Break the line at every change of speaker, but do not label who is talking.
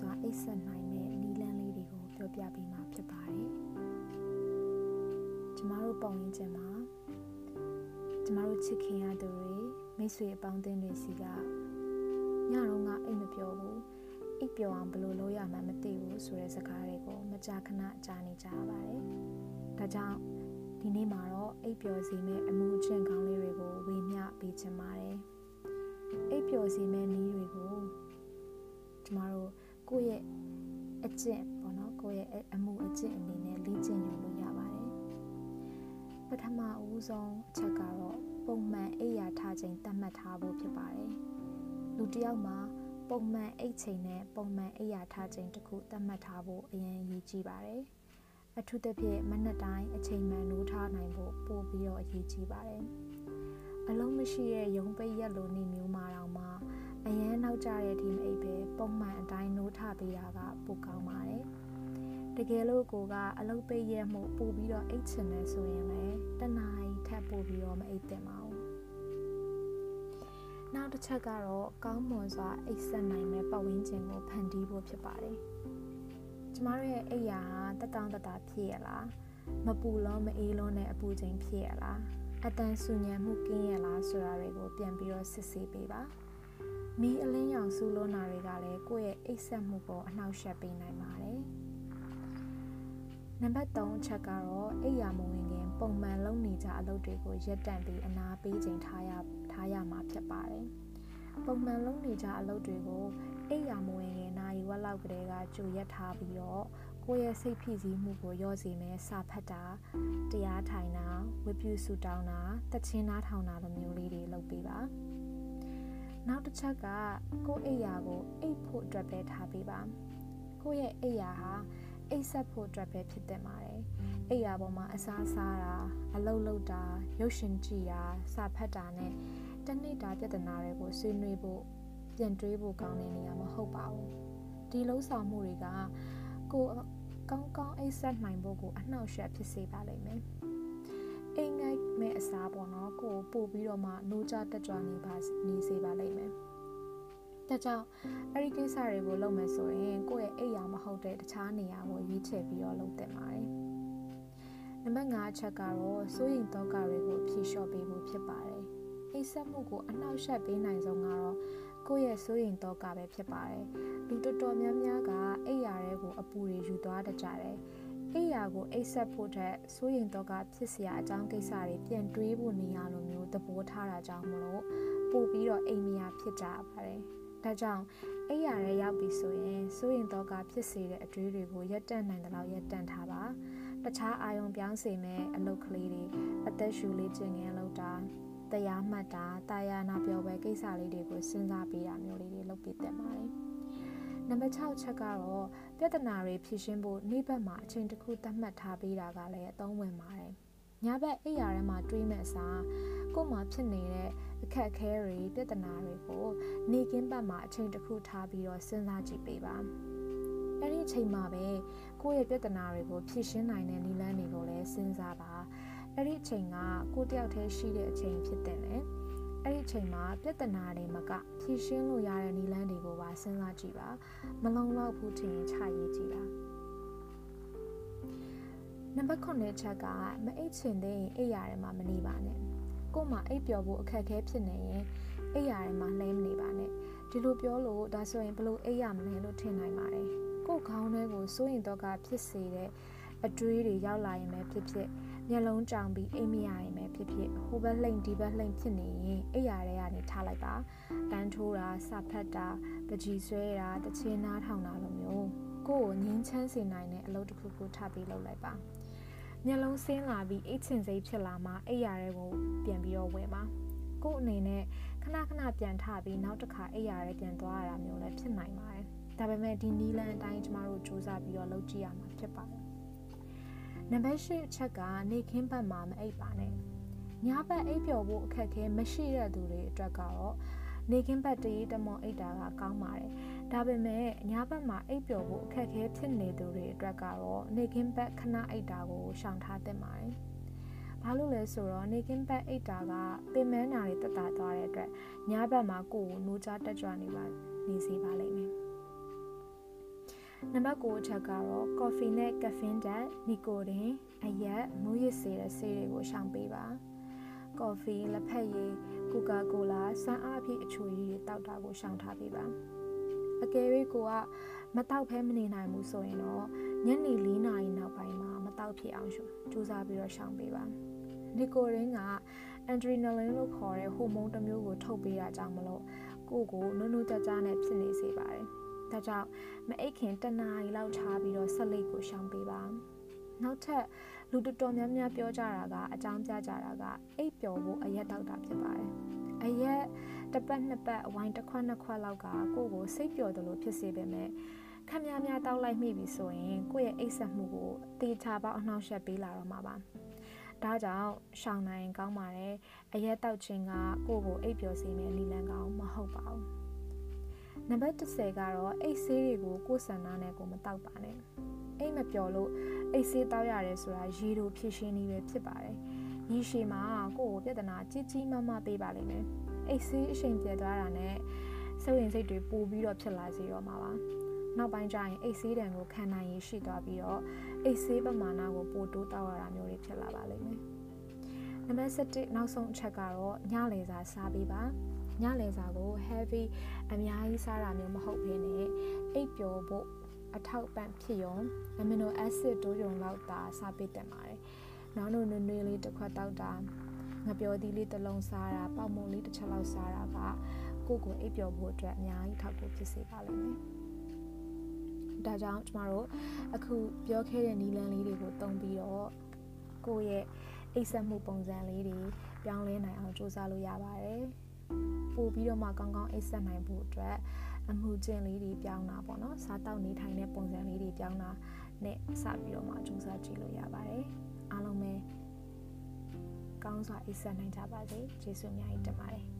စွာအိပ်ဆက်နိုင်တဲ့နီလန်းလေးတွေကိုပြောပြပေးမှာဖြစ်ပါတယ်ကျမတို့ပုံရင်းချင်းမှာကျမတို့ချစ်ခင်ရသူတွေမိတ်ဆွေအပေါင်းအသင်းတွေစီကညတော့ကအိတ်မပြောဘူးအိတ်ပြောအောင်ဘယ်လိုလုပ်ရမှန်းမသိဘူးဆိုတဲ့စကားတွေကိုမကြာခဏကြားနေကြရပါတယ်ဒါကြောင့်ဒီနေ့မှာတော့အိပ်ပျော်စေမယ့်အမှုအကျင့်ကောင်းလေးတွေကိုဝေမျှပေးချင်ပါတယ်အိပ်ပျော်စေမယ့်နည်းတွေကိုကျမတို့ ကိုယ့်ရဲ့အကျင့်ပေါ့နော်ကိုယ့်ရဲ့အမှုအကျင့်အနေနဲ့လေ့ကျင့်ယူလို့ရပါတယ်ပထမဦးဆုံးအချက်ကတော့ပုံမှန်အိပ်ရာထားချိန်သတ်မှတ်ထားဖို့ဖြစ်ပါတယ်လူတစ်ယောက်မှာပုံမှန်အိတ်ချိန်နဲ့ပုံမှန်အိပ်ရာထားချိန်တစ်ခုသတ်မှတ်ထားဖို့အရင်ရည်ကြီးပါတယ်အထူးသဖြင့်မနက်တိုင်းအချိန်မှန်နိုးထားနိုင်ဖို့ပို့ပြီးတော့အရေးကြီးပါတယ်အလုံးမရှိတဲ့ရုံပိတ်ရက်လိုနေမျိုးမှာတော့မှအရန်နောက်ကျတဲ့ဒီမအိပ်ပဲ ပုံမှန်အတိုင်းနိုးထပေးတာကပိုကောင်းပါတယ်တကယ်လို့ကိုကအလုပ်ပိတ်ရက်မှုပို့ပြီးတော့အိတ်ချင်တယ်ဆိုရင်လည်းတနားရီထပ်ပို့ပြီးတော့မအိတ်သင့်ပါဘူးနောက်တစ်ချက်ကတော့ကောင်းမွန်စွာအိတ်ဆက်နိုင်မဲ့ပတ်ဝန်းကျင်ကိုဖန်တီးဖို့ဖြစ်ပါတယ်ကျမတို့ရဲ့အိယာဟာတတောင်းတတာဖြစ်ရလားမပူလုံးမအေးလုံးနဲ့အပူချိန်ဖြစ်ရလားအတန်ဆူညံမှုကင်းရလားဆိုတာတွေကိုပြန်ပြီးတော့စစ်ဆေးပေးပါ မီးအလင်းရောင်ဆူလွန်းတာတွေကလည်းကိုယ့်ရဲ့အိတ်ဆက်မှုကိုအနှောက်အယှက်ပေးနိုင်ပါတယ်နံပါတ်3အချက်ကတော့အိယာမဝင်ခင်ပုံမှန်လုပ်နေကြအလုပ်တွေကိုရပ်တန့်ပြီးအနာပေးချိန်ထားရထားရမှာဖြစ်ပါတယ်ပုံမှန်လုပ်နေကြအလုပ်တွေကိုအိယာမဝင်ခင်နာရီဝက်လောက်ကလေးကကြိုရက်ထားပြီးတော့ကိုယ့်ရဲ့စိတ်ဖိစီးမှုကိုရော့စေမယ်စာဖတ်တာတရားထိုင်တာဝိပုစုတောင်းတာတချင်းနားထောင်တာလိုမျိုးလေးတွေလုပ်ပေးပါ နောက်တစ်ချက်ကကိုယ့်အိယာကိုအိတ်ဖို့အတွက်ပဲထားပေးပါကိုယ့်ရဲ့အိယာဟာအိတ်ဆက်ဖို့အတွက်ပဲဖြစ်တဲ့ပါတယ်အိယာပေါ်မှာအစားစားတာအလုတ်လုတ်တာရုပ်ရှင်ကြည့်တာစာဖတ်တာနဲ့တနေ့တာပြဿနာတွေကိုဆွေးနွေးဖို့ပြန်တွေးဖို့ကောင်းတဲ့နေရာမဟုတ်ပါဘူးဒီလှုပ်ဆောင်မှုတွေကကိုကောင်းကောင်းအိတ်ဆက်နိုင်ဖို့ကိုအနှောက်အယှက်ဖြစ်စေပါလိမ့်မယ်အိမ်ငိုက်မဲ့အစားပေါ့နော်ကို ပို့ပြီးတော့မှနိုးကြတက်ကြွနေပါနေစေပါလိမ့်မယ်ဒါကြောင့်အဲ့ဒီကိစ္စတွေကိုလုပ်မယ်ဆိုရင်ကိုယ့်ရဲ့အိမ်ယာမဟုတ်တဲ့တခြားနေရာကိုရွေးချယ်ပြီးတော့လုပ်သင့်ပါတယ်နံပါတ်5အချက်ကတော့စိုးရိမ်သောကတွေကိုဖြေလျှော့ပေးဖို့ဖြစ်ပါတယ်အိတ်ဆက်မှုကိုအနှောက်အယှက်ပေးနိုင်ဆုံးကတော့ကိုယ့်ရဲ့စိုးရိမ်တော့ကပဲဖြစ်ပါတယ်လူတော်တော်များများကအိယာရဲကိုအပူတွေယူသွားတကြတယ် အိယာကိုအိတ်ဆက်ဖို့ထက်စိုးရိမ်တော့ကဖြစ်စရာအကြောင်းကိစ္စတွေပြန်တွေးဖို့နေရလိုမျိုးသဘောထားတာကြောင့်မလို့ပို့ပြီးတော့အိမ်မယာဖြစ်ကြပါတယ်ဒါကြောင့်အိယာရဲရောက်ပြီဆိုရင်စိုးရင်တော့ကဖြစ်စေတဲ့အတွေးတွေကိုရက်တန့်နိုင်တဲ့လောက်ရက်တန့်ထားပါတခြားအာယုံပြောင်းစေမဲ့အလုပ်ကလေးတွေအသက်ရှူလေးကျင်ငယ်လောက်တာတရားမှတ်တာတာယာနာပြောပွဲကိစ္စလေးတွေကိုစဉ်းစားပေးတာမျိုးလေးတွေလုပ်ပေးသင့်ပါတယ်။နံပါတ်6ချက်ကတော့ ပြဿနာတွေဖြေရှင်းဖို့နေ့ဘက်မှာအချိန်တစ်ခုသတ်မှတ်ထားပေးတာကလည်းအသုံးဝင်ပါတယ်။ညဘက်အိပ်ရာထဲမှာတွေးမဲ့အစားကို့မှာဖြစ်နေတဲ့အခက်အခဲတွေပြဿနာတွေကိုနေကင်းဘက်မှာအချိန်တစ်ခုထားပြီးတော့စဉ်းစားကြည့်ပေးပါ။အဲ့ဒီအချိန်မှာပဲကိုယ့်ရဲ့ပြဿနာတွေကိုဖြေရှင်းနိုင်တဲ့နည်းလမ်းတွေကိုလည်းစဉ်းစားပါ။အဲ့ဒီအချိန်ကကိုတယောက်တည်းရှိတဲ့အချိန်ဖြစ်တဲ့လေ အဲ့ဒီအချိန်မှာပြဿနာတွေမကဖြေရှင်းလို့ရတဲ့နည်းလမ်းတွေကိုပါစဉ်းစားကြည့်ပါမလုံလောက်ဘူးထင်ရင်ခြာရေးကြည့်ပါနံပါတ်9ချက်ကမအိတ်ချင်တဲ့အိပ်ရာထဲမှာမနေပါနဲ့ကို့မှာအိပ်ပျော်ဖို့အခက်အခဲဖြစ်နေရင်အိပ်ရာထဲမှာလှဲမနေပါနဲ့ဒီလိုပြောလို့ဒါဆိုရင်ဘလို့အိပ်ရမလဲလို့ထင်နိုင်ပါတယ်ကို့ခေါင်းထဲကိုစိုးရင်တော့ကဖြစ်စေတဲ့အတွေးတွေရောက်လာရင်ပဲဖြစ်ဖြစ် မျက်လုံးကြောင်ပြီးအိမ်မရရင်ပဲဖြစ်ဖြစ်ဟိုဘက်လှိမ့်ဒီဘက်လှိမ့်ဖြစ်နေရင်အိပ်ရာထဲကနေထားလိုက်ပါတန်းထိုးတာစာဖတ်တာပကြီးဆွဲတာတချင်းနားထောင်တာလိုမျိုးကိုယ့်ကိုငင်းချမ်းစေနိုင်တဲ့အလုပ်တစ်ခုခုထပ်ပြီးလုပ်လိုက်ပါမျက်လုံးဆင်းလာပြီးအိတ်ချင်စိတ်ဖြစ်လာမှအိပ်ရာတွေကိုပြန်ပြီးတော့ဝယ်ပါကို့အနေနဲ့ခဏခဏပြန်ထပြီးနောက်တစ်ခါအိပ်ရာတွေပြန်သွားရတာမျိုးလည်းဖြစ်နိုင်ပါတယ်ဒါပေမဲ့ဒီနီလန်အတိုင်းကျမတို့စူးစမ်းပြီးတော့လုပ်ကြည့်ရမှာဖြစ်ပါတယ် နံပါတ်၈အချက်ကနေခင်းဘက်မှာမအိပ်ပါနဲ့ညဘက်အိပ်ပျော်ဖို့အခက်ခဲမရှိတဲ့သူတွေအတွက်ကတော့နေခင်းဘက်တရေးတမောအိပ်တာကကောင်းပါတယ်ဒါပေမဲ့ညဘက်မှာအိပ်ပျော်ဖို့အခက်ခဲဖြစ်နေသူတွေအတွက်ကတော့နေခင်းဘက်ခဏအိပ်တာကိုရှောင်ထားသင့်ပါတယ်ဘာလို့လဲဆိုတော့နေကင်းဘက်အိတ်တာကပင်မနာတွေတက်တာသွားတဲ့အတွက်ညဘက်မှာကိုယ်ကိုနိုးကြတက်ကြွနေပါနေစေပါလိမ့်မယ် နံပါတ်9အချက်ကတော့ကော်ဖီနဲ့ကဖင်းဓာတ်နီကိုတင်အရက်မူးယစ်စေတဲ့ဆေးတွေကိုရှောင်ပေးပါကော်ဖီလက်ဖက်ရည်ကိုကာကိုလာဆန်အားဖြည့်အချိုရည်တွေတောက်တာကိုရှောင်ထားပေးပါအကယ်၍ကိုကမတောက်ဖဲမနေနိုင်ဘူးဆိုရင်တော့ညနေ၄နာရီနောက်ပိုင်းမှာမတောက်ဖြစ်အောင်ရှုစူးစမ်းပြီးတော့ရှောင်ပေးပါနီကိုရင်းကအန်ဒရီနယ်လင်လို့ခေါ်တဲ့ဟိုမုန်းတစ်မျိုးကိုထုတ်ပေးတာကြောင့်မလို့ကိုကိုနုနုကြကြနဲ့ဖြစ်နေစေပါတယ်။ ဒါကြောင့်မအိတ်ခင်တနားရီလောက်ထားပြီးတော့ဆက်လက်ကိုရှောင်ပေးပါ။နောက်ထပ်လူတော်တော်များများပြောကြတာကအကြောင်းပြကြတာကအိတ်ပျော်ဖို့အရက်တောက်တာဖြစ်ပါတယ်။အရက်တစ်ပတ်နှစ်ပတ်အဝိုင်းတစ်ခွက်နှစ်ခွက်လောက်ကကိုကိုစိတ်ပျော်တယ်လို့ဖြစ်စေပေမဲ့ခမများများတောက်လိုက်မိပြီဆိုရင်ကိုယ့်ရဲ့အိတ်ဆက်မှုကိုတေချာပေါက်အနှောင့်အယှက်ပေးလာတော့မှာပါ။ဒါကြောင့်ရှောင်းနိုင်ကောင်းပါတယ်အရက်တောက်ခြင်းကကိုယ့်ကိုအိပ်ပျော်စေမယ့်နည်းလမ်းကောင်းမဟုတ်ပါဘူး နံပါတ်30ကတော့အိတ်ဆေးတွေကိုကိုယ်ဆန္ဒနဲ့ကိုမတောက်ပါနဲ့အိတ်မပျော်လို့အိတ်ဆေးတောက်ရတယ်ဆိုတာရေတို့ဖြစ်ရှင်းနည်းပဲဖြစ်ပါတယ်ရေရှည်မှာကိုယ့်ကိုပြဿနာကြီးကြီးမားမားပေးပါလိမ့်မယ်အိတ်ဆေးအချိန်ပြည့်သွားတာနဲ့စိတ်ဝင်စိတ်တွေပိုပြီးတော့ဖြစ်လာစေတော့မှာပါနောက်ပိုင်းကျရင်အိတ်ဆေးတံကိုခံနိုင်ရရှိသွားပြီးတော့အိတ်ဆေးပမာဏကိုပိုတိုးတောက်ရတာမျိုးတွေဖြစ်လာပါလိမ့်မယ်။နံပါတ်7နောက်ဆုံးအချက်ကတော့ညလေစာစားပေးပါ။ ညလေစာကို heavy အများကြီးစားတာမျိုးမဟုတ်ဘဲနဲ့အိပ်ပျော်ဖို့အထောက်ပံ့ဖြစ်ရုံ amino acid တိုးရုံလောက်သာစားပေးတင်ပါတယ်။နောက်တော့နွေနွေလေးတစ်ခွက်တောက်တာငပျော်သီးလေးတစ်လုံးစားတာပေါက်မုံလေးတစ်ချက်လောက်စားတာကကိုယ့်ကိုအိပ်ပျော်ဖို့အတွက်အများကြီးထောက်ကူဖြစ်စေပါလိမ့်မယ်။ဒါကြောင့်ကျမတို့အခုပြောခဲ့တဲ့နီလန်းလေးတွေကိုတုံးပြီးတော့ကိုယ့်ရဲ့အိပ်ဆက်မှုပုံစံလေးတွေပြောင်းလဲနိုင်အောင်စူးစမ်းလို့ရပါတယ် ပို့ပြီးတော့မှကောင်းကောင်းအိပ်ဆက်နိုင်ဖို့အတွက်အမှုကျင့်လေးတွေပြောင်းတာပေါ့နော်စားတောက်နေထိုင်တဲ့ပုံစံလေးတွေပြောင်းတာနဲ့စပြီးတော့မှစူးစမ်းကြည့်လို့ရပါတယ်အားလုံးပဲကောင်းစွာအိပ်ဆက်နိုင်ကြပါစေကျေးဇူးအများကြီးတင်ပါတယ်